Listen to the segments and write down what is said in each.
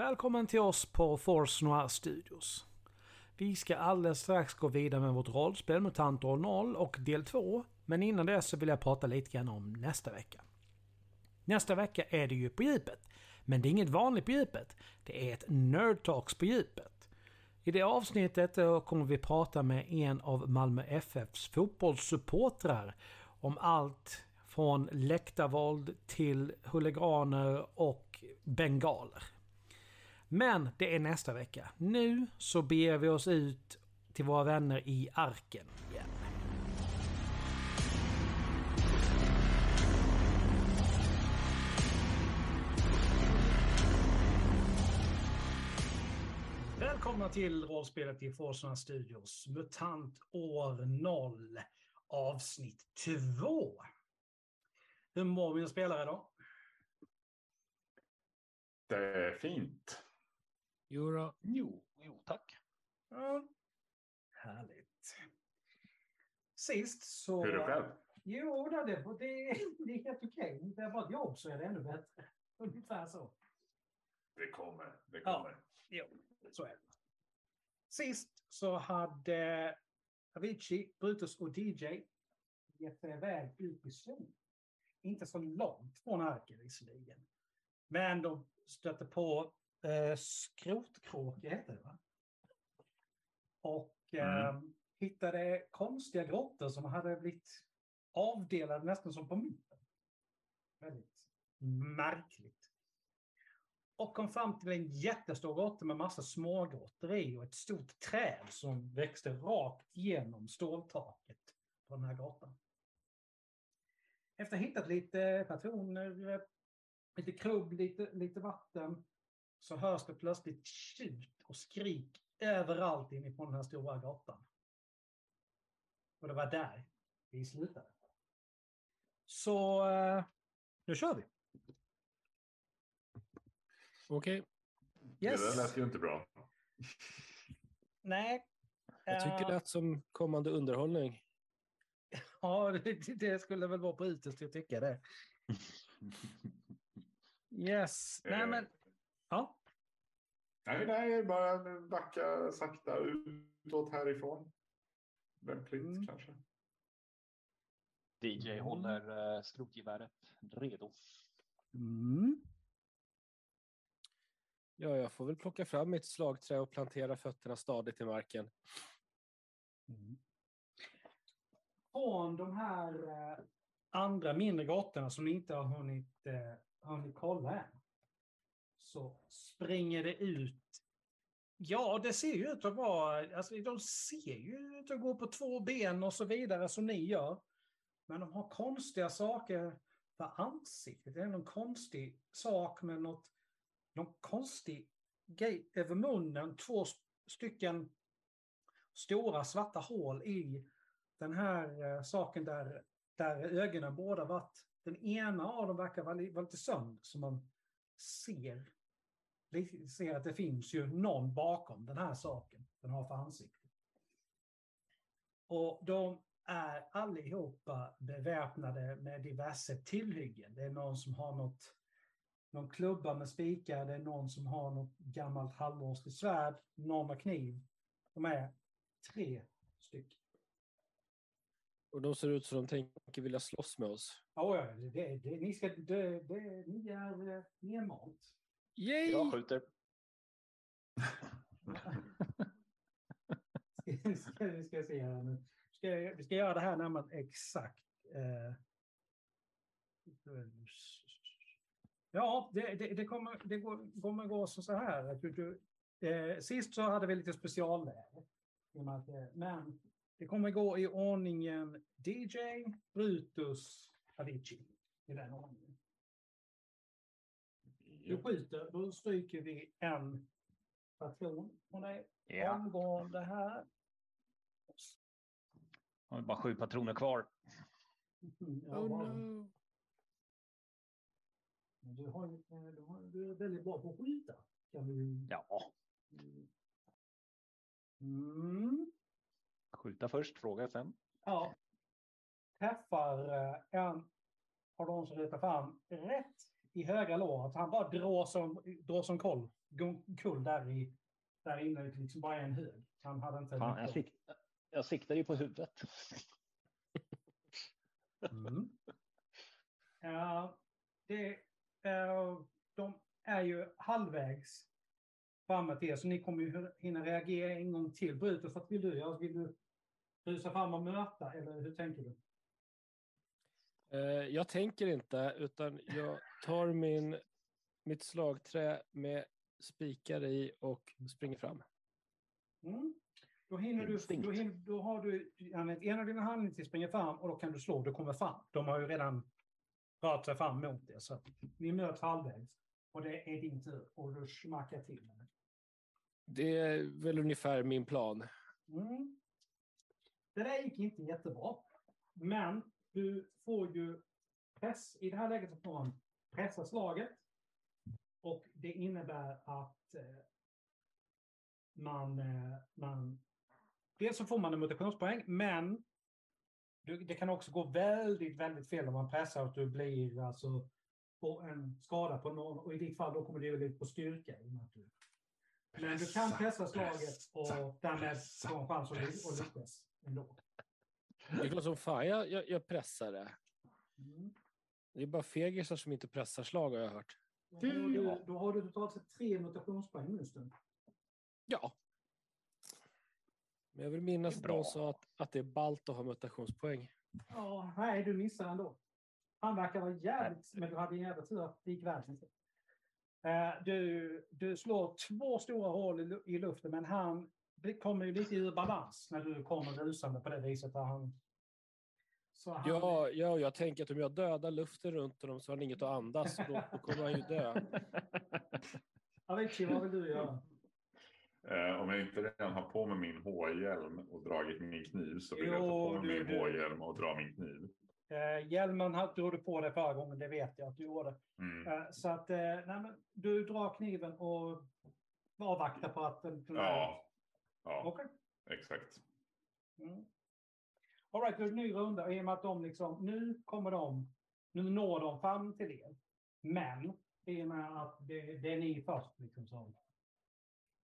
Välkommen till oss på Force Noir Studios. Vi ska alldeles strax gå vidare med vårt rollspel MUTANT År 0 och del 2. Men innan det så vill jag prata lite grann om nästa vecka. Nästa vecka är det ju på djupet. Men det är inget vanligt på djupet. Det är ett Nerd Talks på djupet. I det avsnittet kommer vi prata med en av Malmö FFs fotbollssupportrar om allt från läktarvåld till huliganer och bengaler. Men det är nästa vecka. Nu så beger vi oss ut till våra vänner i Arken igen. Välkomna till rollspelet i Forsarna Studios MUTANT år 0 avsnitt 2. Hur mår mina spelare då? Det är fint. Jo, Jo, jo tack. Ja. Härligt. Sist så... Hur är det själv? Jo, det, det, det, det är helt okej. Inte jag har ett jobb så är det ännu bättre. Ungefär så. Det kommer. Det Ja. kommer. Jo, så är det. Sist så hade Avicii, Brutus och DJ gett sig iväg ut i zon. Inte så långt från Arken visserligen. Men de stötte på eh, skrotkråka, heter det va? Och eh, Mm. hittade konstiga grottor som hade blivit avdelade nästan som på mitten. Väldigt märkligt. Och kom fram till en jättestor grotta med massa smågrottor i och ett stort träd som växte rakt igenom ståltaket på den här grottan. Efter att ha hittat lite patroner, lite krubb, lite, lite vatten så hörs det plötsligt tjut och skrik överallt inifrån den här stora grottan. Och det var där vi slutade. Så eh, nu kör vi. okej. Yes. Det där lät ju inte bra. Nej. Jag tycker Eh, det lät som kommande underhållning. Ja, det, det skulle väl vara Brutus till att tycka det. Yes. Nej, Eh. men... Ja. Nej, nej, bara backa sakta utåt härifrån. Lämpligt Mm. kanske. DJ Mm. håller uh, skrotgeväret redo. Mm. Ja, jag får väl plocka fram mitt slagträ och plantera fötterna stadigt i marken. Mm. Från de här eh, andra mindre grottorna som ni inte har hunnit, eh, hunnit kolla än. Så springer det ut. Ja, det ser ju ut att vara, alltså de ser ju ut att gå på två ben och så vidare som ni gör. Men de har konstiga saker på ansiktet. Det är någon konstig sak med något, någon konstig grej över munnen. Två stycken stora svarta hål i den här eh, saken där, där ögonen båda varit. Den ena av dem verkar vara, lite sönd så man ser, ser att det finns ju någon bakom den här saken den har för ansikte. Och de är allihopa beväpnade med diverse tillhyggen. Det är någon som har något, någon klubba med spikar, det är någon som har något gammalt halvrostigt svärd, någon har kniv. De är tre stycken. Och de ser ut som de tänker vilja slåss med oss. Ja, det, det, ni, ska, det, det, ni är eh, nedmalt. Yay! Jag skjuter. Ska, ska, vi ska se här nu. Ska, vi ska göra det här närmare exakt. Eh. Ja, det, det, det, kommer, det går, kommer gå så så här. Att du, du, eh, sist så hade vi lite specialläge. Men det kommer gå i ordningen DJ, Brutus, Avicii. I den ordningen. Du skjuter, då stryker vi en patron från dig. Ja. Omgående här. Har vi bara sju patroner kvar. Mm, ja, Oh no. Men Du, har, eh, du, har, du är väldigt bra på att skjuta. Kan vi... Ja, Mm. skjuta först, fråga sen. Ja. Träffar eh, en av de som ritar fram rätt i högra låret. Han bara drar som, drar som koll, kull där, i, där inne, liksom bara en hög. Han hade inte... Fan, jag, sik jag siktar ju på huvudet. Mm. Ja, det, eh, de är ju halvvägs framme till er, så ni kommer ju hinna reagera en gång till. Brutus, vad vill du göra? Vill du rusa fram och möta, eller hur tänker du? Eh, jag tänker inte, utan jag tar min, mitt slagträ med spikar i och springer fram. Mm. Då, hinner du, då, hinner, då har du använt en av dina handlingar till springa fram och då kan du slå, du kommer fram. De har ju redan rört sig fram mot det, så ni möts halvvägs. Och det är din tur och du smackar till. Det är väl ungefär min plan. Mm. Det där gick inte jättebra. Men du får ju press. I det här läget så får man pressa slaget. Och det innebär att eh, man, eh, man... Dels så får man en mutationspoäng, men du, det kan också gå väldigt, väldigt fel om man pressar att du blir alltså på en skada på någon. Och i ditt fall då kommer det ju lite på styrka. i och du men du kan pressa slaget och därmed få en chans att lyckas ändå. Det klart som fan jag, jag, jag pressar det. Mm. Det är bara fegisar som inte pressar slag har jag hört. Då, har du, då har du totalt sett tre mutationspoäng nu en stund. Ja. Men jag vill minnas att någon sa att, att det är ballt att ha mutationspoäng. Ja, nej, du missar ändå. Han verkar vara jävligt, men du hade en jävla tur att det gick väl. Eh, du, du slår två stora hål i luften, men han blir- kommer ju lite ur balans när du kommer rusande på det viset. Där han, så han, Ja, ja, jag tänker att om jag dödar luften runt honom så har han inget att andas. och Då, då kommer han ju dö. Avicii, vad vill du göra? Eh, om jag inte redan har på mig min H-hjälm och dragit min kniv så vill jag ta Jo, på mig du- min du- H-hjälm och dra min kniv. Eh, hjälmen hade- drog du på dig förra gången, det vet jag att du gjorde. Mm. Eh, så att, eh, nej, men du drar kniven och avvaktar på att den... den Ja, ja Okej. exakt. Mm. All right, det är en ny runda. I och med att de liksom, nu kommer de, nu når de fram till er. Men i och med att det, det är ni först. Liksom, som,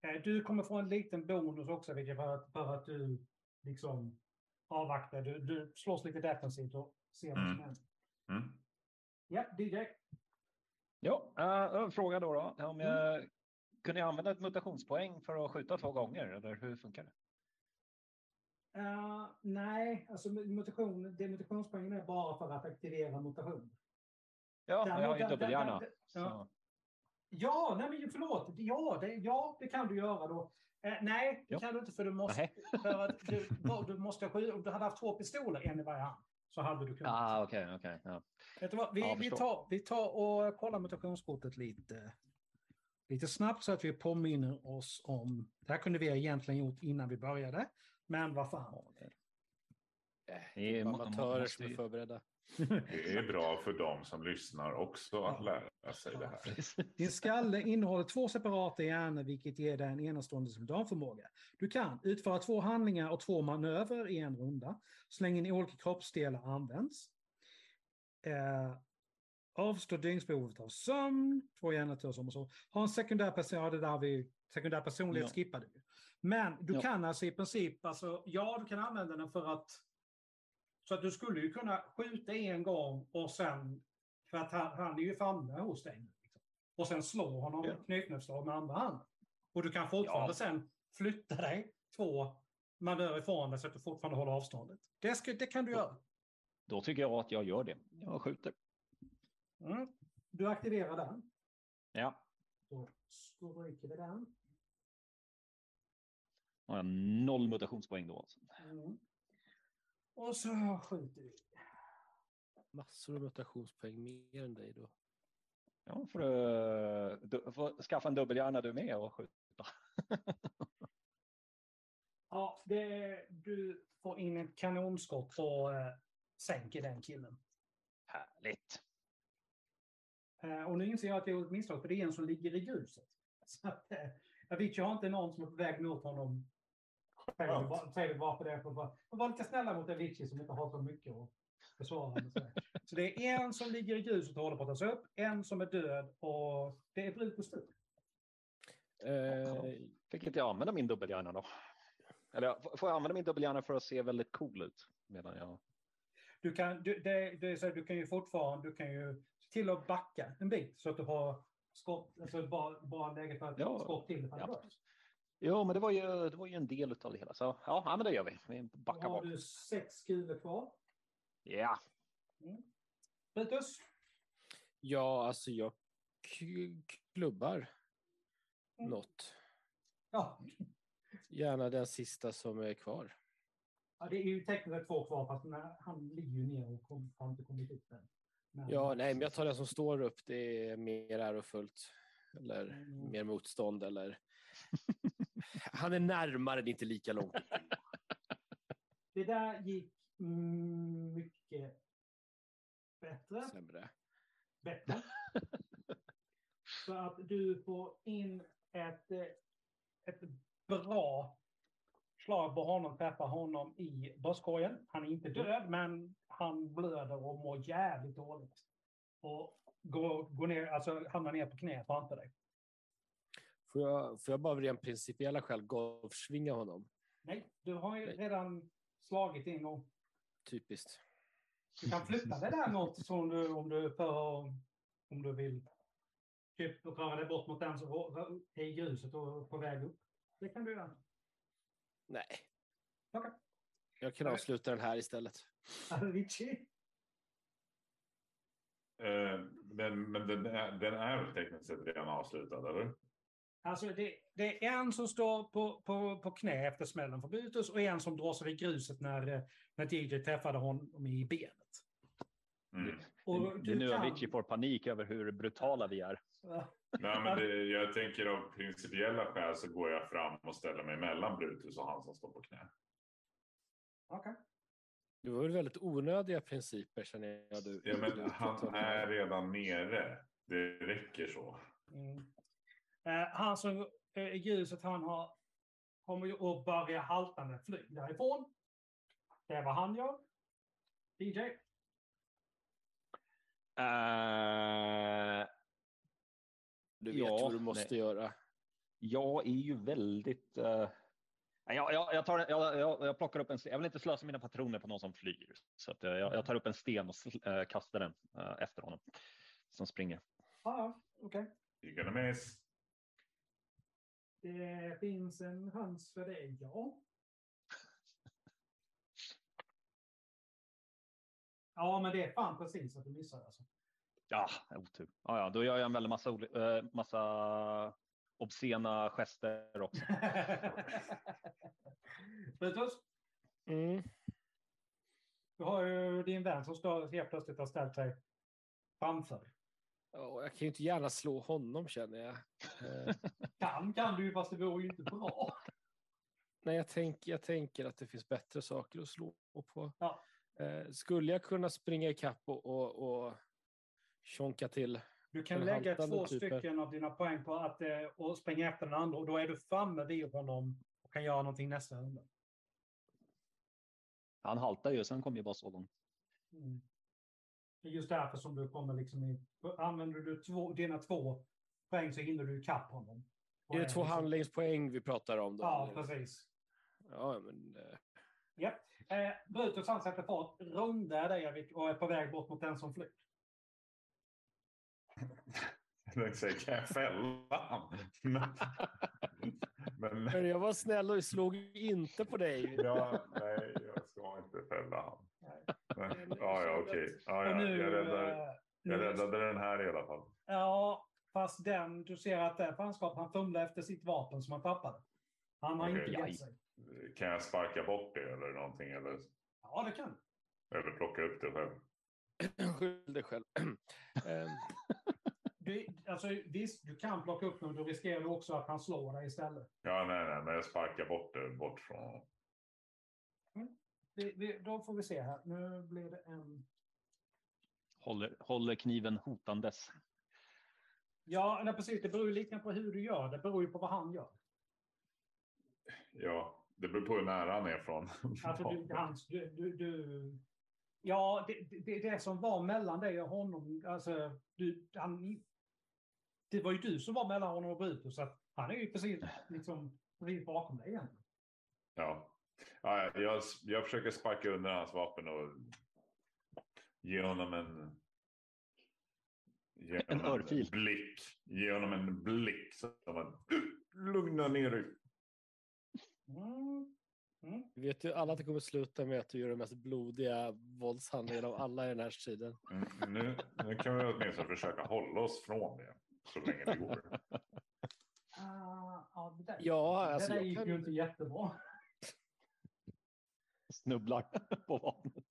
eh, du kommer få en liten bonus också, vilket för att, för att du liksom avvaktar. Du, du slåss lite defensivt och ser vad som Mm. händer. Mm. Ja, DJ. Ja, en fråga då. då. Om jag, Kunde jag använda ett mutationspoäng för att skjuta två gånger? Eller hur funkar det? Eh, nej, alltså mutation, det mutationspoängen är bara för att aktivera mutation. Ja, Däremot- jag har ju dubbelhjärna. ja. Ja, nej men förlåt. Ja, det, ja, det kan du göra då. Eh, nej, det Ja. kan du inte för du måste, Nej. för att du, du måste. Om du hade haft två pistoler, en i varje hand, så hade du kunnat. Ah, okej, okej. ja. Vet du vad? Vi, Ja, vi, tar, vi tar och kollar mutationskortet lite, lite snabbt så att vi påminner oss om... Det här kunde vi egentligen gjort innan vi började. Men vad fan. Det är må- Amatörer måste som är förberedda. Det är bra för dem som lyssnar också att lära sig det här. Din skalle innehåller två separata hjärnor vilket ger dig en enastående simultanförmåga. Du kan utföra två handlingar och två manövrer i en runda så länge en olika kroppsdelar används. Eh, avstå dygnsbehovet av sömn, två hjärnor som och så. Ha en sekundär person, ja det där vi, sekundär personlighet Ja. skippade vi. Men du Ja. kan alltså i princip, alltså, ja du kan använda den för att så att du skulle ju kunna skjuta en gång och sen, för att han, han är ju framme hos dig. Liksom. Och sen slå honom Ja. knytnävsslag med andra handen. Och du kan fortfarande Ja. sen flytta dig två manöver ifrån dig så att du fortfarande håller avståndet. Det, ska, det kan du göra. Då tycker jag att jag gör det. Jag skjuter. Mm. Du aktiverar den. Ja, Då stryker vi den. har jag noll mutationspoäng då. Alltså. Mm. Och så skjuter vi. Massor av mutationspoäng, mer än dig då. Ja, får du, du får skaffa en dubbelhjärna du med och skjuta. Ja, det, du får in ett kanonskott och eh, sänker den killen. Härligt. Eh, och nu inser jag att jag gjort ett misstag, för det är en som ligger i gruset. Så att, eh, Avicii har inte någon som är på väg mot honom. Säger bara- för det. Att vara lite snälla mot Avicii som inte har så mycket att besvarande. Så, det är en som ligger i gruset och håller på att tas upp, en som är död och det är Brutus tur. Eh, Fick inte jag använda min dubbelhjärna då? Eller får jag använda min dubbelhjärna för att se väldigt cool ut? Medan jag... Du kan, du, det, det är så, här, du kan ju fortfarande, du kan ju till och backa en bit så att du har skott, alltså bara, bara läge för att Ja. skott till Ja. Jo, men det var ju, det var ju en del av det hela. Så ja, men det gör vi. Vi backar har bak. du sex kulor kvar. Ja. Brutus? ja, alltså jag klubbar Mm. något. Ja. Gärna den sista som är kvar. ja, det är ju tekniskt två kvar fast han ligger ju ner och kom, har inte kommit upp än. Men- Ja, nej, men jag tar den som står upp. Det är mer ärofullt. Eller Mm. mer motstånd. Eller... Han är närmare, det är inte lika långt. Det där gick mm, mycket bättre. Sämre. bättre. Så att du får in ett, ett bra på honom, träffar honom i bröstkorgen. Han är inte död, men han blöder och mår jävligt dåligt. Och går, går ner, alltså hamnar ner på knä framför dig. Får jag, får jag bara av rent principiella skäl golfsvinga honom? Nej, du har ju Nej. redan slagit en gång. Typiskt. Du kan flytta det där något som du, om du för, om du vill typ röra dig bort mot den som är i gruset och på väg upp. Det kan du göra. Nej. Okej. Jag kan avsluta den här istället. Avicii. Eh, men men den, är, den är väl tekniskt sett redan avslutad, eller? Alltså det, det är en som står på, på, på knä efter smällen för Brutus och en som drar sig vid gruset när, när DJ träffade honom i benet. Mm. Och det är nu kan- Avicii får panik över hur brutala vi är. Nej, men det, jag tänker av principiella skäl så går jag fram och ställer mig mellan Brutus och han som står på knä. Okej. Det var väl väldigt onödiga principer känner jag. Du, Ja, men du han är redan nere. Det räcker så. Mm. Eh, han som är i gruset, han har kommer ju att börja haltande fly därifrån. Det är vad han gör. DJ. Eh, Du vet Ja, vad du måste nej. göra. jag är ju väldigt... eh, jag, jag, jag, tar, jag, jag, jag plockar upp en. Jag vill inte slösa mina patroner på någon som flyr. Så att, eh, jag, jag tar upp en sten och eh, kastar den eh, efter honom. Som springer. Ja, okej. You're gonna miss. Det finns en chans för det, ja. Ja, men det är fan precis att du missar alltså. Ja, otur. Ja, ja, då gör jag en väldig massa, eh, massa obscena gester också. Brutus, Mm. du har ju din vän som står helt plötsligt har ställt sig framför. Ja, jag kan ju inte gärna slå honom känner jag. Eh, Kan kan du ju, fast det vore ju inte bra. nej, jag, tänk, jag tänker att det finns bättre saker att slå på. Ja. Eh, skulle jag kunna springa ikapp och, och, och tjonka till? Du kan lägga två typen. stycken av dina poäng på att eh, och springa efter den andra och då är du framme vid honom och kan göra någonting nästa runda. Han haltar ju, sen kommer ju bara så långt. Mm. Det är just därför som du kommer liksom i... Använder du två, dina två poäng så hinner du ikapp honom. Är det två liksom- handlingspoäng vi pratar om? Då? Ja, precis. Ja, men, eh, Ja. Eh, Brutus han sätter fart, rundar dig Erik, och är på väg bort mot den som flyr. Jag tänkte säga, kan jag fälla? Men, men jag var snäll och slog inte på dig. ja, nej, jag ska inte fälla. Men, ja, ja, okej. Ja, ja, nu, jag, räddade, eh, jag nu- räddade den här i alla fall. Ja, fast den, du ser att det fanskap, han fumlar efter sitt vapen som han tappade. Han har Okej. inte gett sig. Kan jag sparka bort det eller någonting? Eller, Ja, det kan eller plocka upp det själv? Skyll dig själv. Ehm, du. Alltså, visst, du kan plocka upp den, då riskerar du också att han slår dig istället. Ja, nej, nej, men jag sparkar bort det bort från honom. Vi, vi, då får vi se här. Nu blir det en... Håller, håller kniven hotandes. Ja, nej, precis. Det beror ju lite på hur du gör. Det beror ju på vad han gör. Ja, det beror på hur nära han är från. Alltså, du, hans, du, du, du, Ja, det, det, det som var mellan dig och honom, alltså, du, han, det var ju du som var mellan honom och Brutus, så att han är ju precis, liksom, precis bakom dig egentligen. Ja. ja jag, jag försöker sparka under hans vapen och ge honom en... Ge En örfil. blick. Ge honom en blick. Så att lugna ner dig. Mm. Mm. Vi vet ju alla att det kommer sluta med att du gör den mest blodiga våldshandlingen av alla i den här tiden. Mm, Nu, nu kan vi åtminstone försöka hålla oss från det så länge det går. Ah, ja, det där, Ja, alltså det där jag gick kan- ju inte jättebra. Snubblar på vapnet.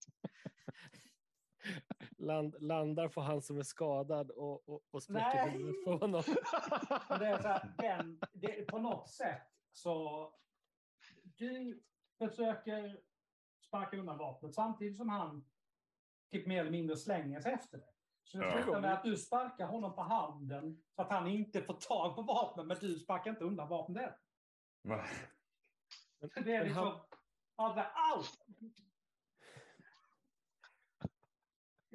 Land, landar på han som är skadad och, och, och spräcker huvudet på honom. Det är så här, den, det, på något sätt så... Du försöker sparka undan vapnet samtidigt som han typ mer eller mindre slänger sig efter det. Så det slutar med att du sparkar honom på handen så att han inte får tag på vapnet, men du sparkar inte undan vapnet. Va? Det är liksom... han- Alltså, au!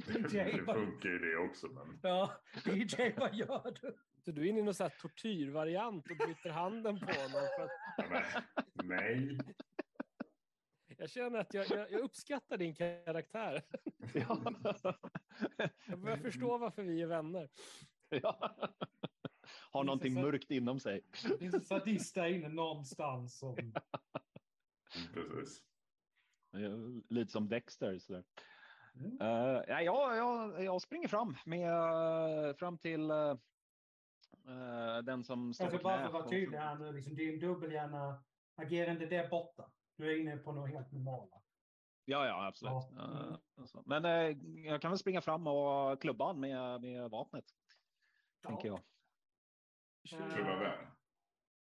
DJ, Det funkar ju det också. Men... ja, DJ, vad gör du? Så du är inne i någon sån här tortyrvariant och bryter handen på honom. För att nej. Jag känner att jag, jag, jag uppskattar din karaktär. Ja. Jag börjar förstå varför vi är vänner. ja. Har någonting mörkt inom sig. Det finns en sadist där inne någonstans. Som... Precis. Lite som Dexter. Sådär. Mm. Uh, ja, jag, jag springer fram, med, eh, fram till eh, den som står Alltså på bara knä. för att vara tydlig här nu, liksom, din dubbelhjärna agerande där borta. Du är inne på något helt normala. Ja, ja, absolut. Ja. Alltså. Men eh, jag kan väl springa fram och klubba han med, med vapnet, tänker jag. Eh, Klubba vem?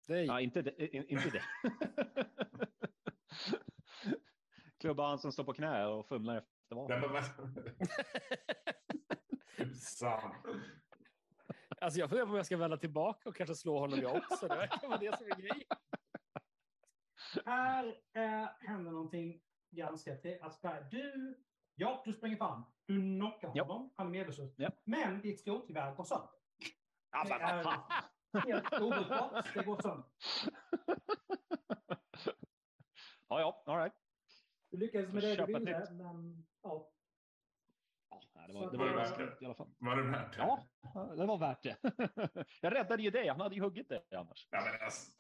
Nej, Ja, inte det. in- Inte det. klubba han som står på knä och fumlar efter vapnet. alltså jag funderar på om jag ska vända tillbaka och kanske slå honom jag också. Det verkar vara det som är grejen. Här eh, händer någonting ganska... Alltså, där, du, ja, du springer fram. Du knockar Ja. honom. Han är medvetslös. Ja. Men ditt skrotgevär går sönder. Ja, Det är helt obrukbart. Det går sönder. Ja, ja, all right. Du lyckades med det du ville, nytt. men... Ja. Ja, det Så var, det det- var Var det ju värt det? i alla fall. Var det värt det? Ja, det var värt det. Jag räddade ju dig. Han hade ju huggit dig annars. Ja, men alltså,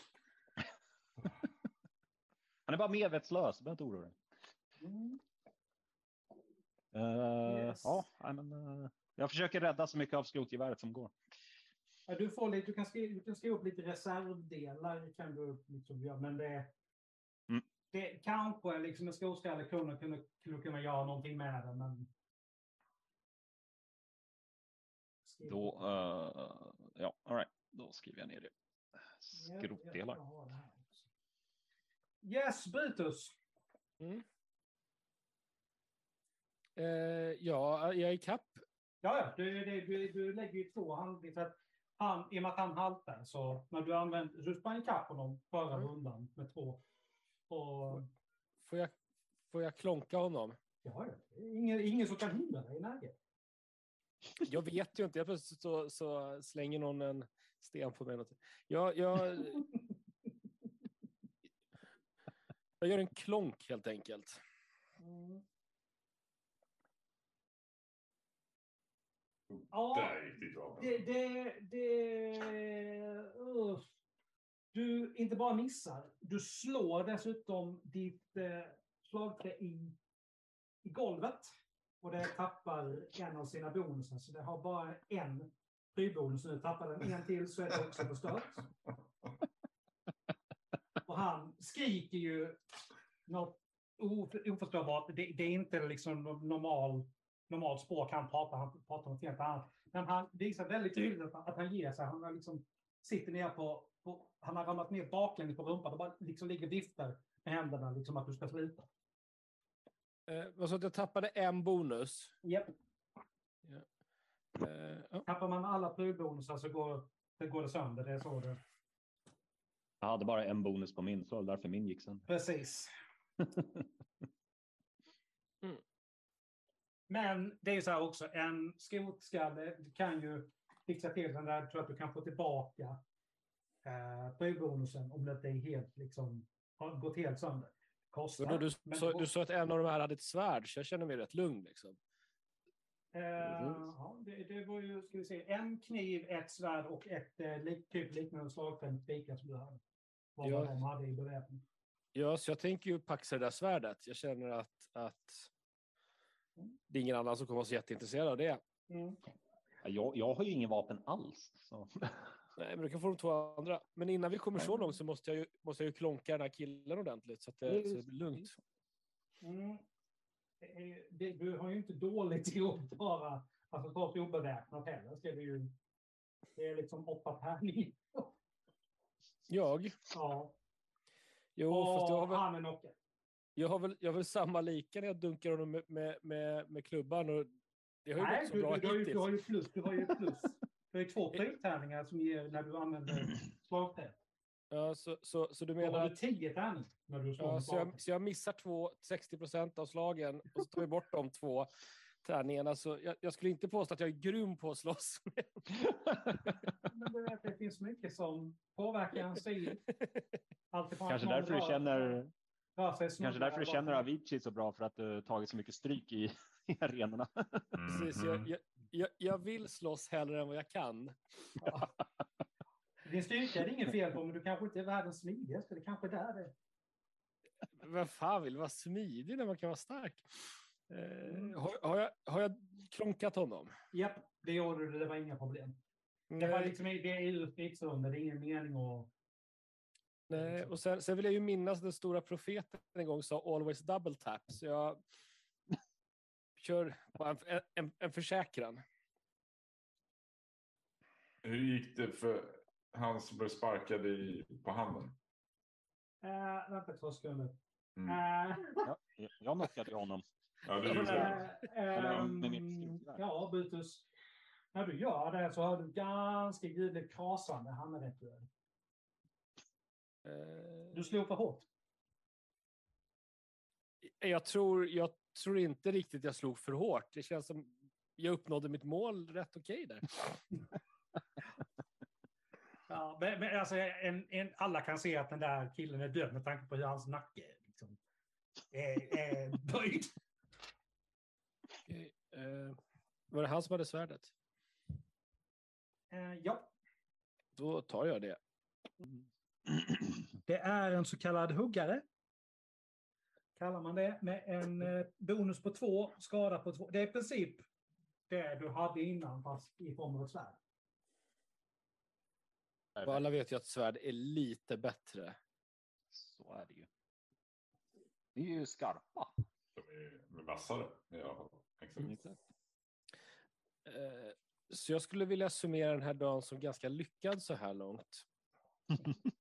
Han är bara medvetslös. Du behöver inte oroa dig. Mm. Eh, Yes. Ja, men, eh, jag försöker rädda så mycket av skrotgeväret som går. Ja, du, får lite, du, kan skriva, du kan skriva upp lite reservdelar, kan du liksom göra, men det, Mm. det kanske liksom en skoskalle kunde, kunde, skulle kunna göra någonting med det, men... Då, eh, ja, all right. Då skriver jag ner det. Ja, Skrotdelar. jag har det här också. Yes, Brutus! Eh, ja, jag är i kapp. Ja, du, du, du, lägger ju två handlingar. för att Han, I och med att han haltar, så när du använder, du sprang ikapp honom förra Mm. rundan med två. Och, Får jag, får jag klonka honom? ja, ingen, ingen som kan hindra dig i läget. Jag vet ju inte. Jag plötsligt så, så slänger någon en sten på mig. Jag, jag, jag gör en klonk helt enkelt. Mm. Ja, det... det, det uff. Du inte bara missar, du slår dessutom ditt eh, slagträ i, i golvet. Och det tappar en av sina bonusar, så det har bara en prybonus nu. Tappar den en till så är det också förstört. Han skriker ju något of- oförståbart. Det, det är inte liksom normal, normalt språk han pratar. Han pratar något helt annat. Men han visar väldigt tydligt att, att han ger sig. Han liksom, sitter ner på, på... Han har ramlat ner baklänges på rumpan och bara liksom ligger viftar med händerna liksom att du ska sluta. Eh, vad så att jag tappade en bonus. Japp. Eh, ja. Tappar man alla prylbonusar så går det, går det sönder. Det är så det... Jag hade bara en bonus på min, så det därför min gick sen. Precis. Men det är ju så här också, en skrotskalle kan ju fixa till den där, tror att du kan få tillbaka eh, prylbonusen om det inte är helt liksom, har gått helt sönder. Kostar. Du, men så, du sa att en av de här hade ett svärd, så jag känner mig rätt lugn. Liksom. Eh, ja, det, det var ju, ska vi se, en kniv, ett svärd och ett eh, lik, typ liknande slagträ med spikar som du hade. Vad Ja. de hade i beväpning. Ja, så jag tänker ju paxa det där svärdet. Jag känner att, att det är ingen annan som kommer vara så jätteintresserad av det. Mm. Jag, jag har ju ingen vapen alls. Så. Nej, men du kan få de två andra. Men innan vi kommer så långt så måste jag ju, måste jag ju klonka den här killen ordentligt så att det, så det blir lugnt. Mm. Det du har ju inte dåligt gjort bara, alltså till obeväpnat heller. Ska du ju, det är liksom åtta tärningar. Jag? Ja. Jo, fast jag har och väl, han är knockad. jag har väl, jag har väl samma lika när jag dunkar honom med, med, med, med klubban. Och det har ju Nej, gått så du, bra du, du, har ju, hittills. du har ju plus. Du har ju plus. Det är två pryltärningar som ger när du använder slagträ. Ja, så, så, så du Då menar har du att tio tärningar när du slår ja, så, jag, så jag missar två, 60 procent av slagen och så tar vi bort de två tärningarna. Så jag, jag skulle inte påstå att jag är grym på att slåss. Men du vet, det finns mycket som påverkar en stil. Kanske därför du känner, kanske därför du känner Avicii så bra för att du tagit så mycket stryk i, i arenorna. Precis, Mhm. jag, jag, jag, jag vill slåss hellre än vad jag kan. Ja. Din styrka är det inget fel på, men du kanske inte är världens smidigaste. Det kanske är där det Vem fan vill vara smidig när man kan vara stark? Eh, Mm. har, har, jag, har jag klonkat honom? Japp, det gjorde du. Det var inga problem. Det, var Nej, liksom, det är stridsrunda. Det är ingen mening att... nej. Och sen, sen vill jag ju minnas den stora profeten en gång sa always double tap. Så jag kör en, en, en försäkran. Hur gick det för han som blev sparkad i, på handen? Äh, vänta två sekunder. Mm. Äh, Ja, jag knockade honom. Ja, det gjorde det. mitt skrotgevär. ja, Brutus. När du gör det så hör du ganska ljudligt krasande. Han är rätt död. Eh, Du slog för hårt. jag, tror, jag tror inte riktigt jag slog för hårt. Det känns som jag uppnådde mitt mål rätt okej där. Ja, men, men alltså, en, en, alla kan se att den där killen är död med tanke på hur hans nacke liksom, är, är böjd. Okej, eh, var det han som hade svärdet? Eh, ja, Då tar jag det. det är en så kallad huggare. Kallar man det. Med en eh, bonus på två, skada på två. Det är i princip det du hade innan fast i form av ett svärd. Och alla vet ju att svärd är lite bättre. Så är det ju. Det är ju skarpa. De är vassare alla fall. Exakt. Eh, Så jag skulle vilja summera den här dagen som ganska lyckad så här långt.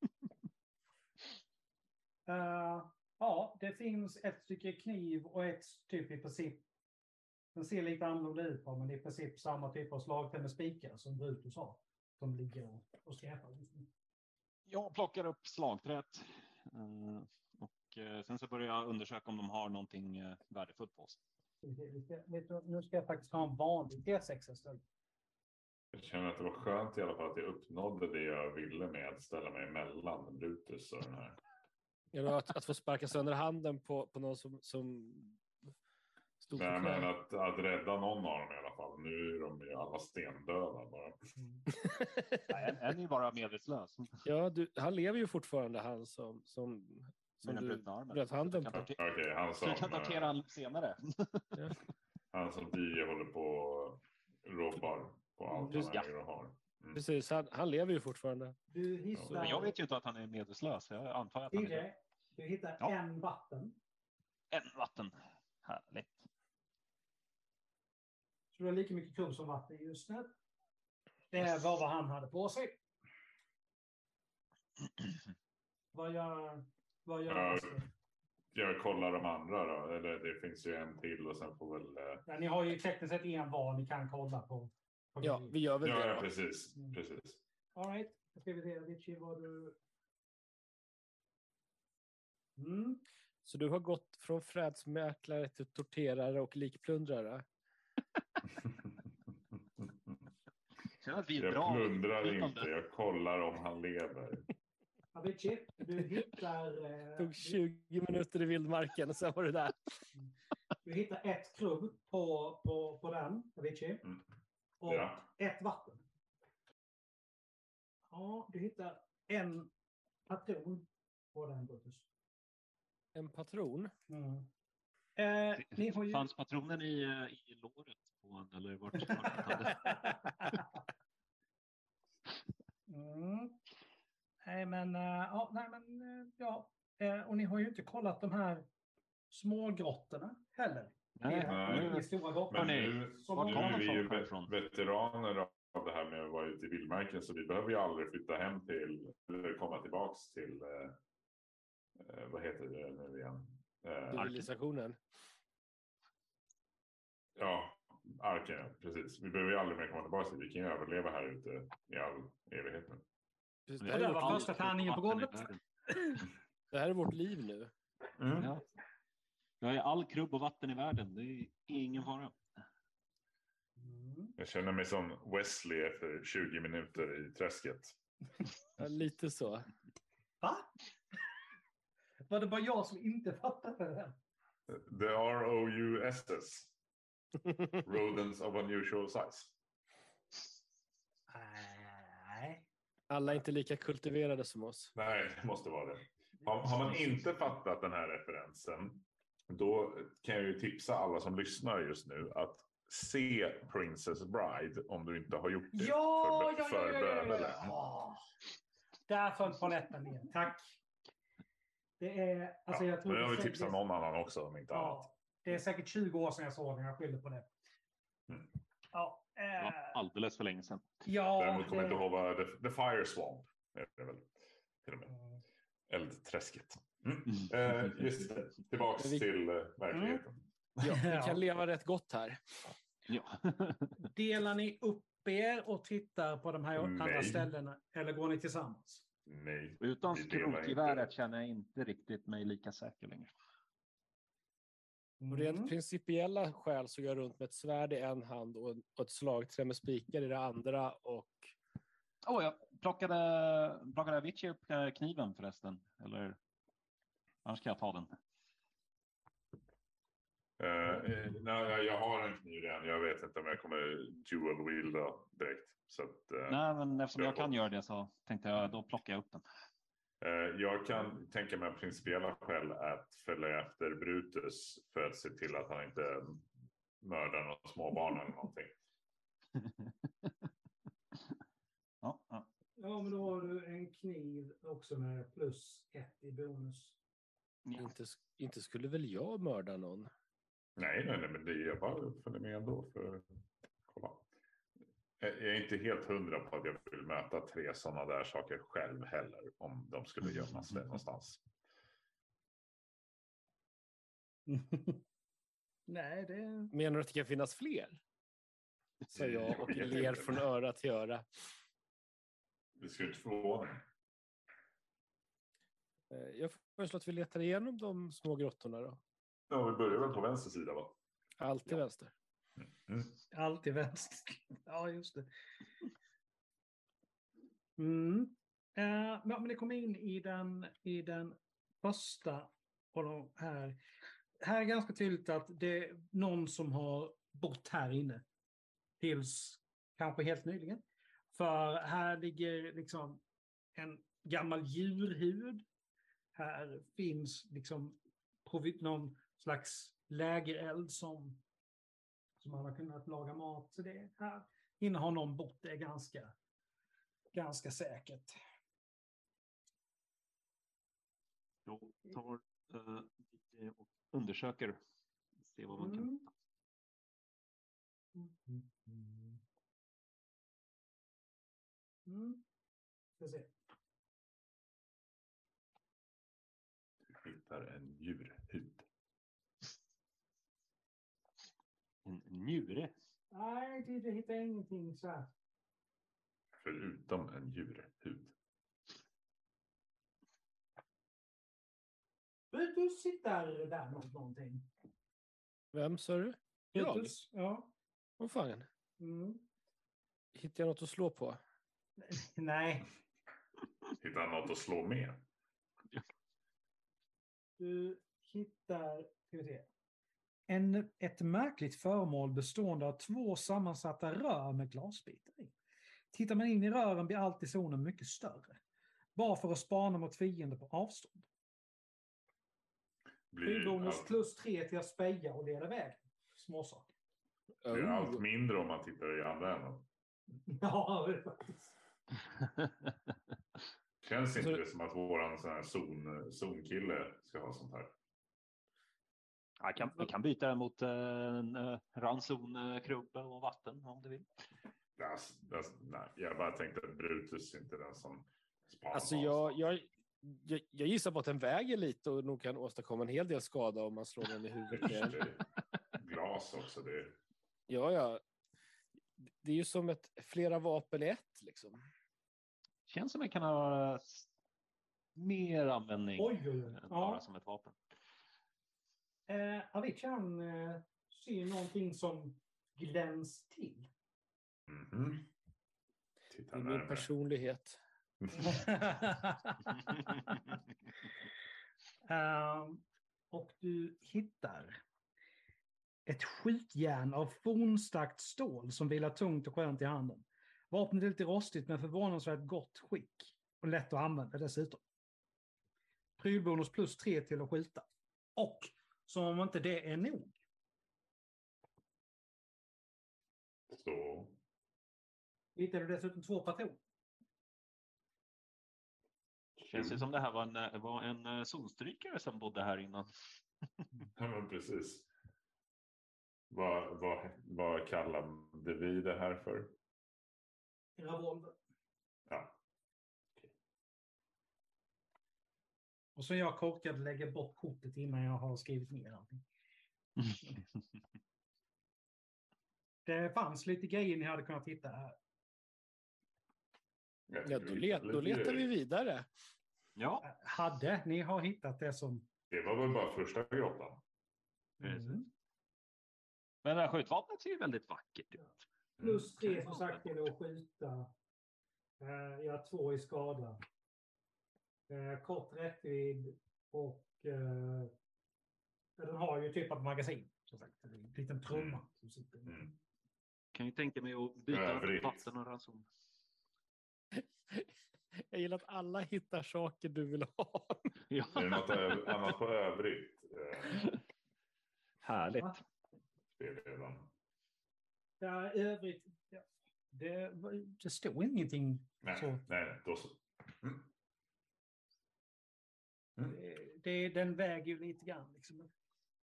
Eh, ja, det finns ett stycke kniv och ett typ i princip. Den ser lite annorlunda ut på, men det är i princip samma typ av slagträ med spikar som Brutus har. Som ligger och, skräpar. Jag plockar upp slagträet. eh, Och eh, sen så börjar jag undersöka om de har någonting eh, värdefullt på du, Nu ska jag faktiskt ha en vanlig T6 istället. Jag känner att det var skönt i alla fall att jag uppnådde det jag ville med att ställa mig emellan Brutus och den här. Att, att få sparka sönder handen på, på någon som, som för men knä. att, att rädda någon av dem i alla fall. Nu är de ju alla stendöda bara. Nej, en, en är ju bara medvetslös. Ja, du, han lever ju fortfarande, han som, som, som Med den du bröt handen på. kan ta- Okej, han som, Så jag kan eh, han senare. han som Dio håller på och ropar på allt Just- han ja. och har. Mm. Precis, han, han lever ju fortfarande. Du hittar, Men jag vet ju inte att han är medvetslös. Jag antar att han är Tirre, du hittar Ja. en vatten. en vatten. Härligt. Så du har lika mycket krubb som vatten just nu. Det var vad han hade på sig. Vad gör, vad gör Ja. Jag kollar de andra då. Eller det finns ju en till och sen får väl... eh, Ja, ni har ju tekniskt sett en var ni kan kolla på. på Ja, vi gör väl Ja, det ja precis. Mm. precis. All right. Då ska vi se. Richie, vad du... Mm. Så du har gått från fredsmäklare till torterare och likplundrare. Jag känner att vi är Jag bra. plundrar inte, jag kollar om han lever. Avicii, du hittar, eh, tog 20 minuter i vildmarken och sen var det där. du hittar ett krubb på, på, på den, Avicii. Mm. Och Ja. ett vatten. Ja, du hittar en patron på den, Brutus. En patron. Mm. Eh, ni har ju... Fanns patronen i, eh, i låret på honom eller vart? vart han hade- Mm. Nej, men, eh, ja, nej, men eh, ja. Och ni har ju inte kollat de här smågrottorna heller. Nej, Nej. stora grottor. Nu, är vi ju veteraner av det här med att vara ute i vildmarken så vi behöver ju aldrig flytta hem till eller komma tillbaks till eh, vad heter det nu igen? Eh, Civilisationen. ja, arken, precis. Vi behöver ju aldrig mer komma tillbaka. Vi kan ju överleva här ute i all evighet nu. Precis, Det här, där är var vårt liv. första tärningen på golvet. det här är vårt liv nu. Ja. Jag är all krubb och vatten i världen. Det är ingen fara. Mm. Jag känner mig som Wesley efter 20 minuter i träsket. Ja, lite så. Va? Var det bara jag som inte fattade det? The R-O-U-S-S. Rodents of unusual size. Nej. Alla är inte lika kultiverade som oss. Nej, det måste vara det. Har, har man inte fattat den här referensen, då kan jag ju tipsa alla som lyssnar just nu att se Princess Bride om du inte har gjort det. Ja, för, ja, för ja, ja, ja, ja. Där föll polletten ner. Tack. Det är, alltså jag tror Men jag det vill är tipsa säkert- någon annan också om inte annat. Ja, det är säkert 20 år sedan jag såg den. Jag skyller på det. Mm. Ja, eh, alldeles för länge sedan. ja Däremot kommer jag det- inte ihåg vad the, the Fire Swamp är det väl. Till och med. Mm. Eldträsket. Mm. Eh, just det. Tillbaks vi- till eh, verkligheten. Ja, vi Ja. kan leva rätt gott här. Ja. Delar ni upp er och tittar på de här andra Nej. ställena? Eller går ni tillsammans? Nej. Utan skrotgeväret känner jag inte riktigt mig lika säker längre. Och rent Mm. principiella skäl så går jag runt med ett svärd i en hand och ett slagträ med spikar i det andra. Och Åh, jag plockade, plockade Avicii upp eh, kniven förresten. Eller annars kan jag ta den. Eh, nej, jag har en kniv redan. Jag vet inte om jag kommer dual wielda direkt. Så att, eh, Nej, men eftersom jag jag kan göra det så tänkte jag då plockar jag upp den. eh, jag kan tänka mig av principiella skäl att följa efter Brutus för att se till att han inte mördar några småbarn eller någonting. Ja, ja. Ja, men då har du en kniv också med plus ett i bonus. Ja. inte, inte skulle väl jag mörda någon? Nej, nej, nej, men det är jag bara följer med ändå för att kolla. Jag är inte helt hundra på att jag vill möta tre sådana där saker själv heller om de skulle gömma sig någonstans. Nej, det... Menar du att det kan finnas fler? Säger jag och ler från öra till öra. Det skulle inte förvåna mig. Eh, Jag föreslår att vi letar igenom de små grottorna då. Ja, vi börjar väl på vänster sida va? Allt till vänster. Mm. Alltid vänster. Ja, just det. Mm. Eh, ja, men det kom in i den, i den första av de här. Här är ganska tydligt att det är någon som har bott här inne. Tills kanske helt nyligen. För här ligger liksom en gammal djurhud. Här finns liksom någon slags lägereld som som man har kunnat laga mat. Så det här inne har någon bott. Det ganska, ganska säkert. Jag tar lite och undersöker. Se vad man kan Mm. hitta. Mm. Ska se. Vi hittar en djurhud. En njure. Nej, det hittar jag ingenting så här. Förutom en djurhud. Brutus sitter där mot någonting. Vem sa du? Jag? Ja. Åh fan. Mm. Hittar jag något att slå på? Nej, Hittar han något att slå med? du hittar ska vi se, en, ett märkligt föremål bestående av två sammansatta rör med glasbitar i. Tittar man in i rören blir alltid zonen mycket större. Bara för att spana mot fiender på avstånd. Allt, plus tre till att speja och leda vägen. Småsaker. blir allt Oh. mindre om man tittar i andra änden. Ja, det är faktiskt. Känns inte det som att våran sån här zon, zonkille ska ha sånt här? Jag kan, vi kan byta mot eh, en uh, ransonkrubb och vatten om du vill. Das, das, nej, jag bara tänkte att Brutus inte är den som spanar Alltså jag, jag, jag, jag gissar på att den väger lite och nog kan åstadkomma en hel del skada om man slår den i huvudet Glas också. Det Ja, ja. Det är ju som ett flera vapen i ett liksom. Känns som det kan ha mer användning Oj, oj, oj. än Ja. bara som ett vapen. Eh, Avicii eh, ser någonting som glänns till. mhm. Titta Det är min personlighet. Ehm, och du hittar ett skjutjärn av fornstarkt stål som vilar tungt och skönt i handen. Vapnet är lite rostigt men förvånansvärt gott skick och lätt att använda dessutom. Prylbonus plus tre till att skjuta. Och som om inte det är nog. Så. Hittar du dessutom två patroner. Känns det som det här var en, eh, var en eh, solstrykare som bodde här innan. Ja, men precis. Vad, vad, vad kallade vi det här för? Revolver. Ja. Och så är jag korkad lägger bort kortet innan jag har skrivit ner allting. Det fanns lite grejer ni hade kunnat hitta här. Jag Ja, då, let, då letar vi vidare. Ja, Hade ni har hittat det som... Det var väl bara första grottan. Mm. Men det här skjutvapnet ser ju väldigt vackert ut. Plus tre som sagt till att skjuta. Eh, göra två i skada. Eh, kort räckvidd och eh, den har ju typ ett magasin. Som sagt, en liten trumma. Som sitter. Mm. Kan ju tänka mig att byta Övrigt. vatten och ranson. Jag gillar att alla hittar saker du vill ha. Ja. Är det något annat på övrigt? Eh, Härligt. Spelledaren? Ja, övrigt. Ja, det, det står ingenting. Nej, Så. nej, nej, då så. Mm. Mm. Det, det, den väger ju lite grann. Liksom.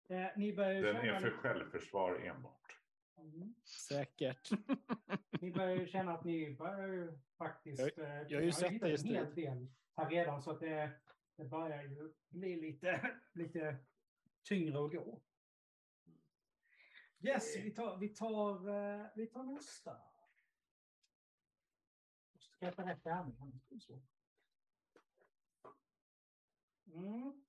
Eh, ni börjar ju Den är för lite- självförsvar enbart. Mm. Säkert. Ni börjar ju känna att ni börjar ju faktiskt... Jag- eh, jag har ju sett strid. hel del här redan så att det, det börjar ju bli lite, lite tyngre att gå. Yes, vi tar, vi tar, eh, vi tar nästa. Måste skaffa rätt tärning. annars blir det svårt. Mm.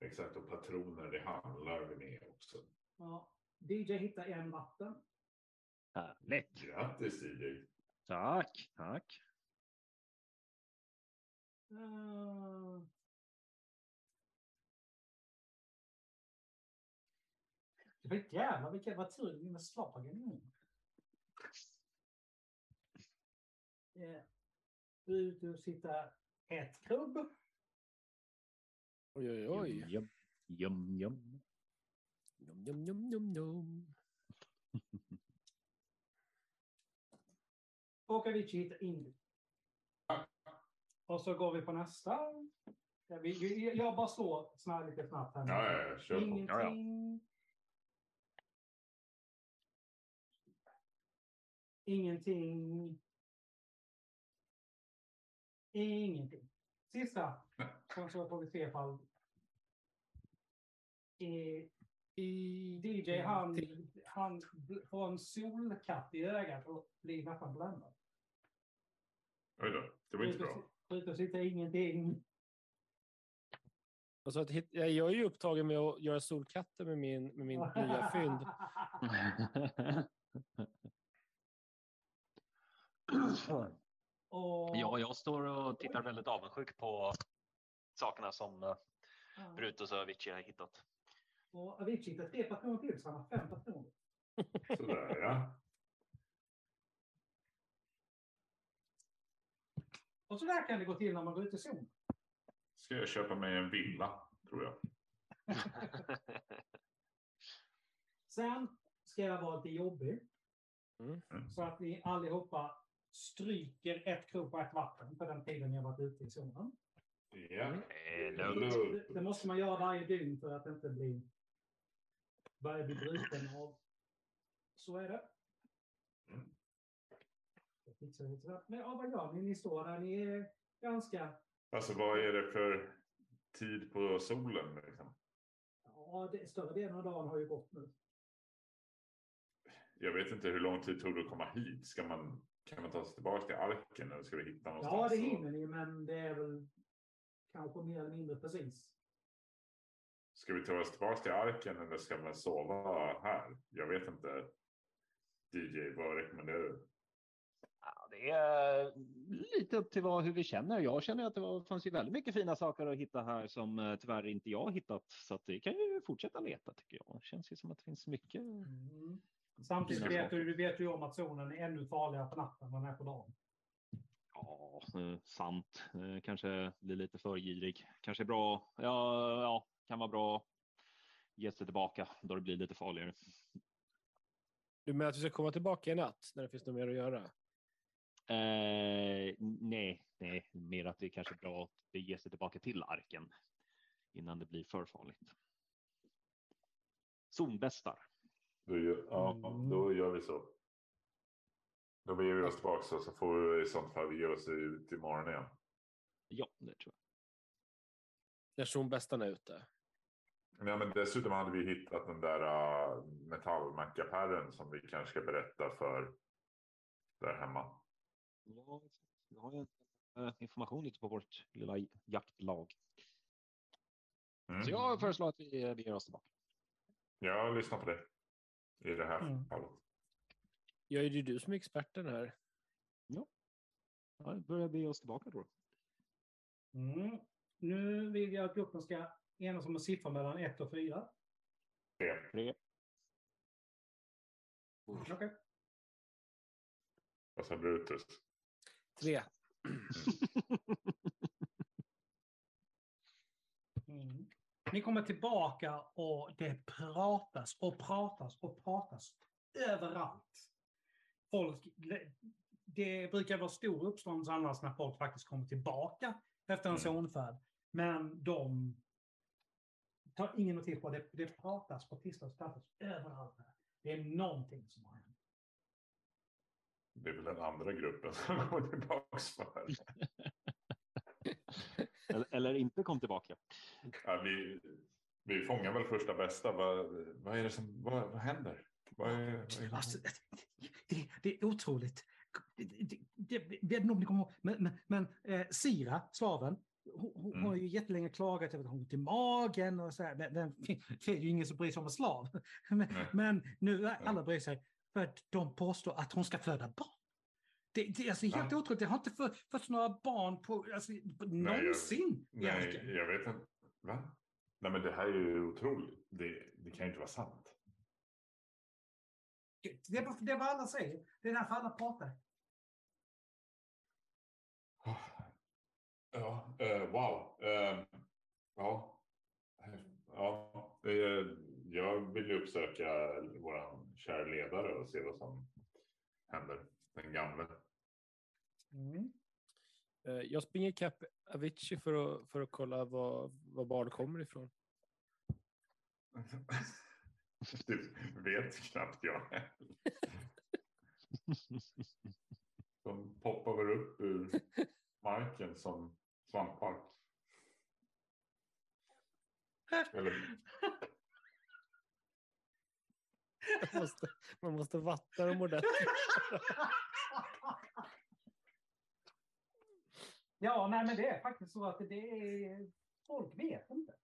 Exakt, och patroner, det handlar vi med också. Ja. DJ hittar en vatten. Härligt. Grattis DJ! Tack, tack. Uh... Var jävlar vilka vad tur med slagen Eh, Du, du sitter ett krubb. Oj, oj, oj. Jum, jum, jum. Jum, jum, jum, jum, jum. Och Avicii hittar Ingrid. Och så går vi på nästa. Ja, vi, vi, jag bara slår snabbt, lite snabbt här. Ja, ja, ja, kör på. Ingenting. Ja, ja. Ingenting. Ingenting. Sista. Som så får vi se ifall eh, I... DJ han, han får en solkatt i ögat och blir nästan bländad. Oj då, det var inte bra. Brutus sitter ingenting. Och så att hit- jag är ju upptagen med att göra solkatter med min, med min nya fynd. Och, ja, jag står och tittar väldigt avundsjuk på sakerna som eh, Brutus och Avicii har hittat. och Avicii hittar tre patroner till, så han har fem patroner. Sådär ja. Och så där kan det gå till när man går ut i zonen. Ska jag köpa mig en villa, tror jag. Sen ska jag vara lite jobbig. Mm. Så att ni allihopa stryker ett krok på ett vatten på den tiden jag varit ute i zonen. Ja. Eh, Det, det måste man göra varje dygn för att inte bli börja bli bruten av. Så är det. Mm. Jag fixar det lite snabbt. Men ja, vad gör ni? Ni står där. Ni är ganska... Alltså vad är det för tid på solen? Liksom? Ja, det, större delen av dagen har ju gått nu. Jag vet inte hur lång tid tog det att komma hit. Ska man, kan man ta sig tillbaka till arken eller ska vi hitta någonstans? Ja, det hinner ni, men det är väl kanske mer eller mindre precis. Ska vi ta oss tillbaka till arken eller ska man sova här? Jag vet inte. DJ, vad rekommenderar du? Ja, det är lite upp till vad, hur vi känner. Jag känner att det var, fanns ju väldigt mycket fina saker att hitta här som eh, tyvärr inte jag har hittat. Så att det kan ju fortsätta leta tycker jag. Det känns ju som att det finns mycket. Mm. Samtidigt vet du, du vet ju om att zonen är ännu farligare på natten än den är på dagen. Ja, eh, sant. Eh, kanske blir lite för girig. Kanske är bra. Ja, ja, kan vara bra. Ge sig tillbaka då det blir lite farligare. Du menar att vi ska komma tillbaka i natt när det finns något mer att göra? Eh, nej, nej, mer att det kanske är bra att bege sig tillbaka till arken innan det blir för farligt. Zonbästar. Då gör, ja, Mm. då gör vi så. Då beger vi oss tillbaka så så får vi i sånt fall ge oss ut imorgon igen. Ja, det tror jag. När zonbästarna är ute? Ja, men dessutom hade vi hittat den där uh, metallmackapären som vi kanske ska berätta för där hemma. Ja, vi har ju eh, information ute på vårt lilla jaktlag. Mm. Så jag föreslår att vi eh, beger oss tillbaka. Jag lyssnar på det i det här mm. fallet. Ja, är det du som är experten här? Ja, ja börjar be oss tillbaka då. Mm. Nu vill jag att gruppen ska enas om en siffra mellan 1 och 4. 3. 3. Okej. Okay. Vad sa Brutus? 3. Ni kommer tillbaka och det pratas och pratas och pratas överallt. Folk, det brukar vara stor uppståndelse annars när folk faktiskt kommer tillbaka efter en Mm. zonfärd. Men de tar ingen notis på det. Det pratas på tisdag pratas överallt. Det är någonting som har hänt. Det är väl den andra gruppen som kommer tillbaka för. Eller, eller inte kom tillbaka. Ja, vi, vi fångar väl första bästa. Vad, vad är det som vad, vad händer? Vad är, vad är det Alltså, det, det är otroligt. Det, det, det, det, vet inte om ni kommer ihåg, men, men, men eh, Sira, slaven, hon, hon Mm. har ju jättelänge klagat över att hon har ont i magen och så här. Men, men, det är ju ingen som bryr sig om en slav. Men, men nu är alla bryr sig för att de påstår att hon ska föda barn. Det, det är alltså helt Ja. otroligt. Det har inte fötts några barn på, alltså, på någonsin i Nej, jag vet inte. Va? Nej, men det här är ju otroligt. Det, det kan ju inte vara sant. Det, är det är vad alla säger. Det är därför alla pratar. Ja, eh, wow. Eh, ja. Ja, jag vill ju uppsöka vår kära ledare och se vad som händer. Den gamle. Mm. Eh, Jag springer ikapp Avicii för att, för att kolla var, var barn kommer ifrån. Det vet knappt jag. De poppar väl upp ur marken som svampar. Eller, Man måste, man måste vattna dem ordentligt. Ja, nej, men det är faktiskt så att det är... Folk vet inte.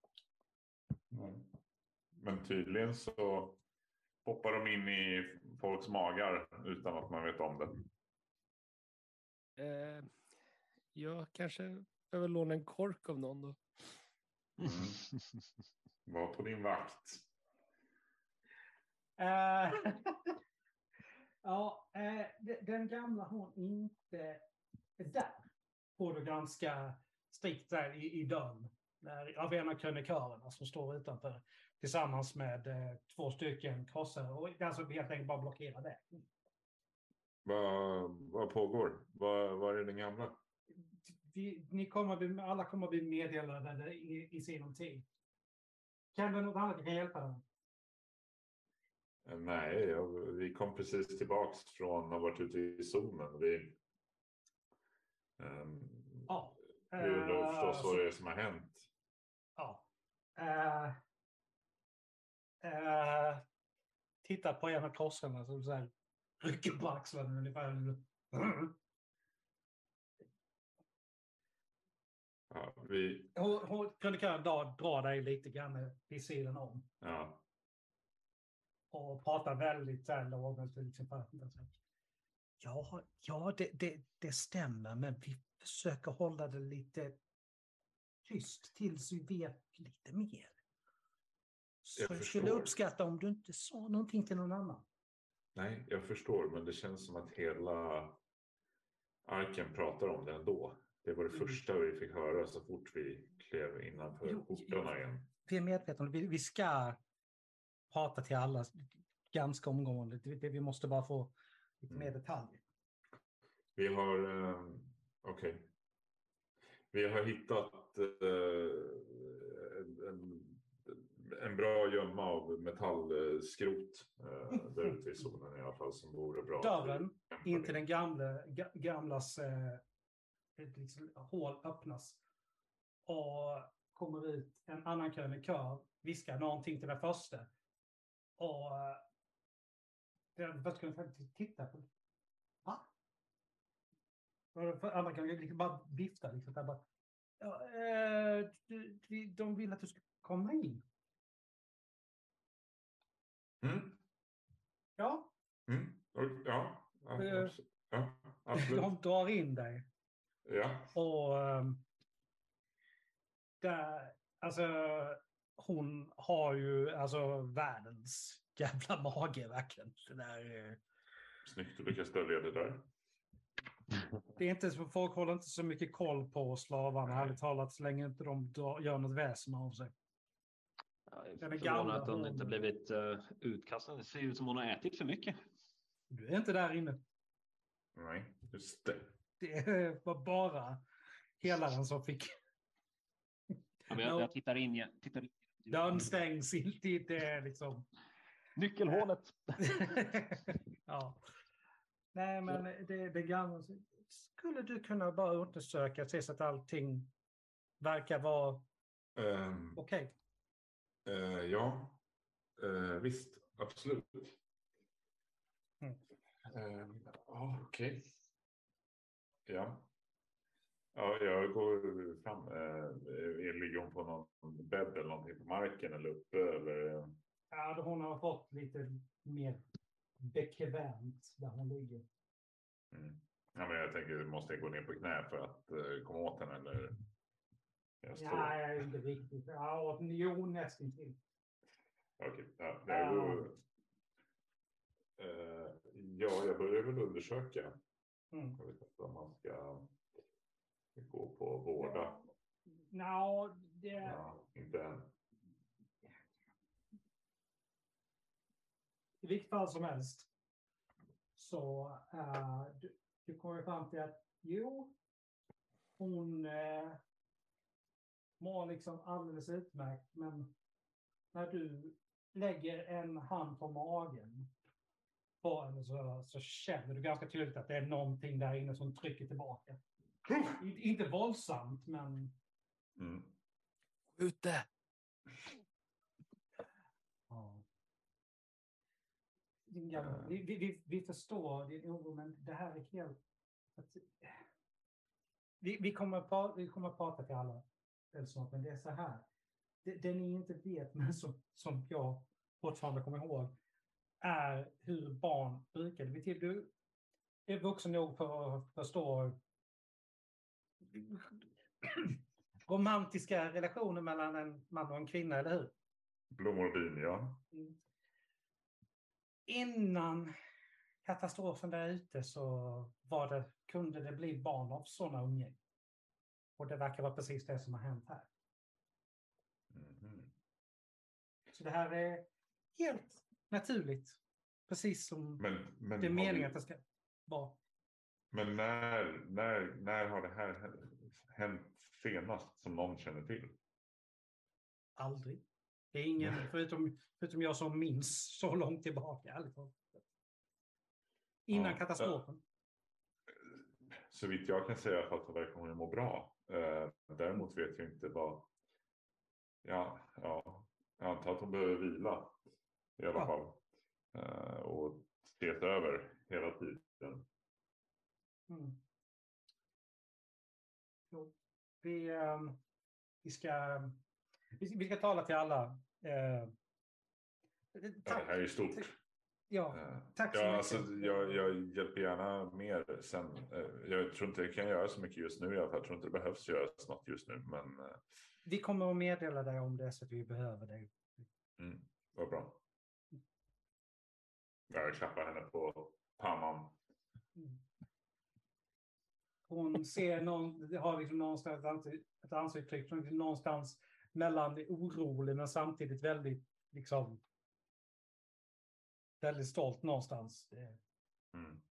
Nej. Men tydligen så hoppar de in i folks magar utan att man vet om det. Eh, jag kanske behöver låna en kork av någon då. Mm. Var på din vakt. Eh, ja, eh, de- den gamla hon inte är där. Får du ganska strikt där i, i dörren. Av en av krönikörerna som står utanför tillsammans med eh, två stycken krossare och alltså helt enkelt bara blockerar det. Vad, vad pågår? Vad, vad är den gamla? Vi, ni kommer alla kommer bli meddelade i, i sinom tid. Kan det något annat jag kan hjälpa dig Nej, jag, vi kom precis tillbaks från att ha varit ute i zonen. Vi, um, Ja. vi undrar förstås Eh, vad det är som har hänt. Ja. Eh, eh, titta på en av krossarna som så här rycker på axlarna ungefär. Ja, vi, Hon, hon kunde kunna dra, dra dig lite grann vid sidan om. ja, Och prata väldigt så här. Liksom, för att inte så här, ja, ja det, det, det stämmer, men vi försöker hålla det lite tyst tills vi vet lite mer. Så Jag jag skulle uppskatta om du inte sa någonting till någon annan. nej, jag förstår, men det känns som att hela arken pratar om det ändå. Det var det Mm. första vi fick höra så fort vi klev innanför portarna igen. Vi är medvetna om det. Vi, vi ska prata till alla ganska omgående. Det- Vi måste bara få lite mer Mm. detaljer. Vi har, eh, okej. Vi har hittat eh, en, en, bra gömma av metallskrot eh, där ute i zonen i alla fall som vore bra. Dörren in till den gamla, ga, gamlas eh, liksom, hål öppnas. Och kommer ut en annan krönikör, viskar någonting till den första. Och eh, den första tittar på Va? Andra krönikören liksom bara viftar. Liksom, där bara, ja, eh, de vill att du ska komma in. Mm, Ja, mm, ja, ja, Eh, ja, absolut. de drar in dig. Ja, Och ehm, där, alltså hon har ju alltså världens jävla mage verkligen. Det, där, eh, snyggt att lyckas dölja det där. det är inte så, folk håller inte så mycket koll på slavarna, ärligt talat, så länge inte de gör något väsen av sig. Jag är Den förvånad att hon inte blivit uh, utkastad. Det ser ut som hon har ätit för mycket. Du är inte där inne. Nej, just det. Det var bara helaren som fick Ja, men jag, jag tittar in igen. Tittar in. Dörren stängs, inte det är liksom Nyckelhålet. ja. Nej, men det, det gamla. Skulle du kunna bara undersöka, se så att allting verkar vara Ehm, okej? eh, ja, eh, visst, absolut. Mm. Ja, okej. Ja. Ja, jag går fram. Eh, ligger hon på någon bädd eller någonting på marken eller uppe? Eller? Ja, hon har fått lite mer bekvämt där hon ligger. Mm. Ja, men jag tänker, måste jag gå ner på knä för att eh, komma åt henne? Eller? Jag står. Nej, inte riktigt. Ja, jo, nästan till. Okej, ja, jag går. Eh, ja, jag börjar väl undersöka. Mm. Jag vet inte om man ska gå på vårda. Nå, det... Ja, inte än. I vilket fall som helst så uh, du, du kommer fram till att jo, hon uh, mår liksom alldeles utmärkt, men när du lägger en hand på magen på henne så, så känner du ganska tydligt att det är någonting där inne som trycker tillbaka. I, inte våldsamt, men Mm. Ute! Ja. Din gamla, vi, vi, vi, vi förstår din oro, men det här är helt... Att, vi, vi, kommer pra, vi kommer prata till alla väldigt snart, men det är så här. det, det ni inte vet, men som, som jag fortfarande kommer ihåg, är hur barn brukade bete Du är vuxen nog för att förstå romantiska relationer mellan en man och en kvinna, eller hur? Blommor och vin, ja. Innan katastrofen där ute så var det, kunde det bli barn av sådana umgängen. Och det verkar vara precis det som har hänt här. Mhm. Så det här är helt naturligt. Precis som Men, men, det är meningen vi- att det ska vara. Men när, när, när har det här hänt senast som någon känner till? Aldrig. Det är ingen, förutom, förutom jag som minns så långt tillbaka. talat. Innan Ja, katastrofen. Så vitt jag kan säga att verkar hon må bra. Eh, däremot vet jag inte vad... Ja, ja, jag antar att hon behöver vila i alla Ja. fall. Eh, och ses över hela tiden. Vi, ehm, vi, ska, vi, ska tala till alla. Eh, tack. det här är stort. Ja, Eh, tack så ja, mycket. alltså, jag, jag hjälper gärna mer sen. Eh, jag tror inte jag kan göra så mycket just nu i alla fall. Jag tror inte det behövs göras något just nu. Men eh, vi kommer att meddela dig om det så att vi behöver dig. mm, vad bra. Jag klappar henne på pannan. Hon ser någon, det har liksom någonstans ett ansi- ett ansiktsuttryck som är någonstans mellan orolig men samtidigt väldigt liksom väldigt stolt någonstans. Mm.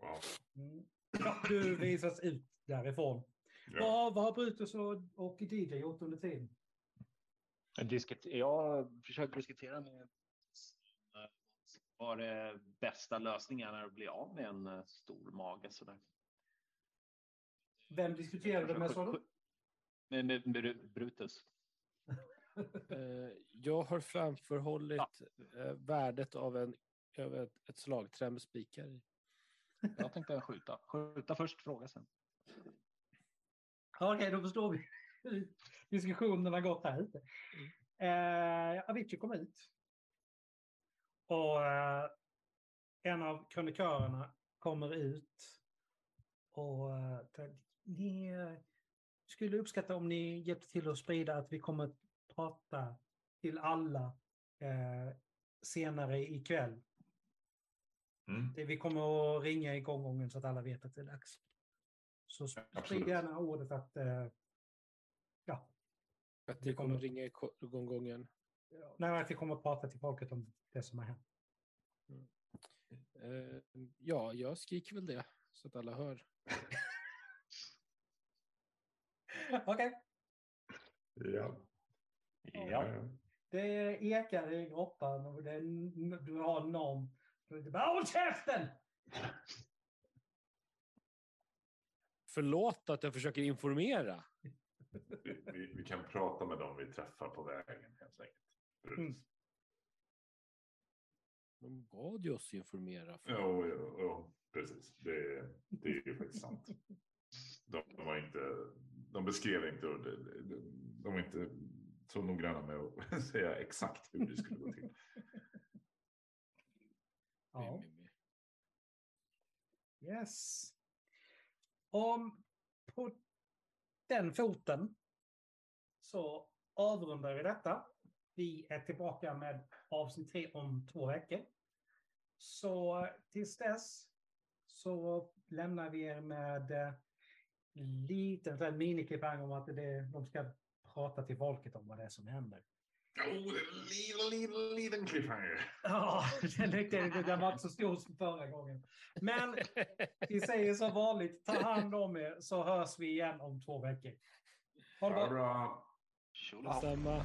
Wow. Mm. Ja, du visas ut därifrån. Ja. Vad, vad har Brutus och, och DJ gjort under tiden? Diskut- Jag försöker diskutera med vad det bästa lösningen är att bli av med en eh, stor mage sådär. Vem diskuterade du med? sa du? Med, med Bru- Brutus. Eh, Jag har framförhållit eh, värdet av en, av ett, ett slagträ med spikar i. Jag tänkte skjuta. Skjuta först, fråga sen. Ja, Okej, då förstår vi diskussionen har gått här ute. Eh, Avicii kom ut. Och eh, en av krönikörerna kommer ut. Och eh, ni eh, skulle uppskatta om ni hjälpte till att sprida att vi kommer att prata till alla eh, senare ikväll. Mm. Det- Vi kommer att ringa igång gången så att alla vet att det är dags. Så sp- sprid absolut. gärna ordet att eh, ja, Att det kommer ringa i ko- igång gången. nej, att vi kommer att prata till folket om det som har hänt. Eh, Ja, jag skriker väl det så att alla hör. Okej, Ja. Ja. det ekar i grottan och det, du har någon. Du bara, Håll käften! Förlåt att jag försöker informera. Vi, vi, vi kan prata med dem vi träffar på vägen helt enkelt. Mm. De bad ju oss informera. För. Jo, jo, jo, precis. Det, det är ju faktiskt sant. De, de var inte, de beskrev inte, och de, de, de var inte så noggranna med att säga exakt hur det skulle gå till. Ja. Yes. Om på den foten så avrundar vi detta. Vi är tillbaka med avsnitt tre om två veckor. Så tills dess så lämnar vi er med eh, här miniklippang om att det, de ska prata till folket om vad det är som händer. Oh, en liten, liten, liten cliffhanger. Ja, den, den, den var inte så stor som förra gången. Men vi säger som vanligt, ta hand om er så hörs vi igen om två veckor. Ha det Ha det bra. Tjolahopp. Detsamma.